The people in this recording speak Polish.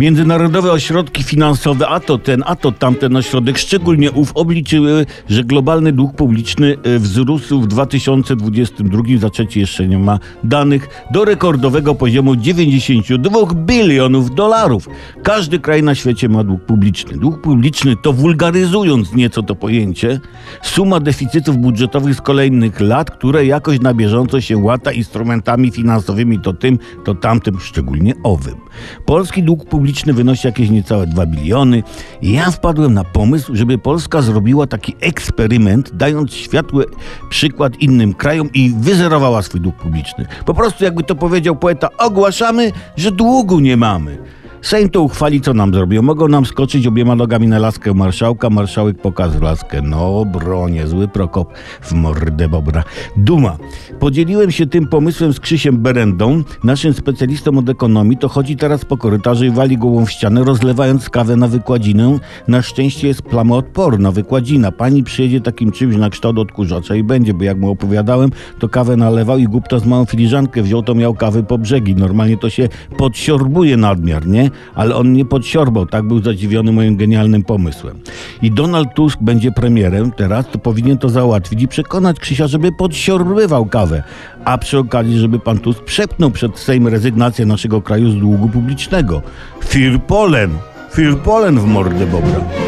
Międzynarodowe ośrodki finansowe, a to ten, a to tamten ośrodek, szczególnie ów, obliczyły, że globalny dług publiczny e, wzrósł w 2022, za trzeci jeszcze nie ma danych, do rekordowego poziomu 92 bilionów dolarów. Każdy kraj na świecie ma dług publiczny. Dług publiczny to wulgaryzując nieco to pojęcie, suma deficytów budżetowych z kolejnych lat, które jakoś na bieżąco się łata instrumentami finansowymi to tym, to tamtym, szczególnie owym. Polski dług publiczny wynosi jakieś niecałe 2 biliony. I ja wpadłem na pomysł, żeby Polska zrobiła taki eksperyment, dając światły przykład innym krajom i wyzerowała swój dług publiczny. Po prostu, jakby to powiedział poeta, ogłaszamy, że długu nie mamy. Sejm to uchwali, co nam zrobią. Mogą nam skoczyć obiema nogami na laskę marszałka, marszałek pokaże laskę. No, bronie, zły Prokop w mordę bobra. Duma. Podzieliłem się tym pomysłem z Krzysiem Berendą, naszym specjalistą od ekonomii. To chodzi teraz po korytarzu i wali głową w ścianę, rozlewając kawę na wykładzinę. Na szczęście jest plamoodporna wykładzina. Pani przyjedzie takim czymś na kształt odkurzacza i będzie, bo jak mu opowiadałem, to kawę nalewał i głupta z małą filiżankę wziął, to miał kawy po brzegi. Normalnie to się podsiorbuje nadmiar, nie? Ale on nie podsiorbał, tak był zadziwiony moim genialnym pomysłem. I Donald Tusk będzie premierem teraz, to powinien to załatwić i przekonać Krzysia, żeby podsiorbywał kawę. A przy okazji, żeby pan Tusk przepnął przed Sejm rezygnację naszego kraju z długu publicznego. Firpolen! Firpolen w mordę bobra.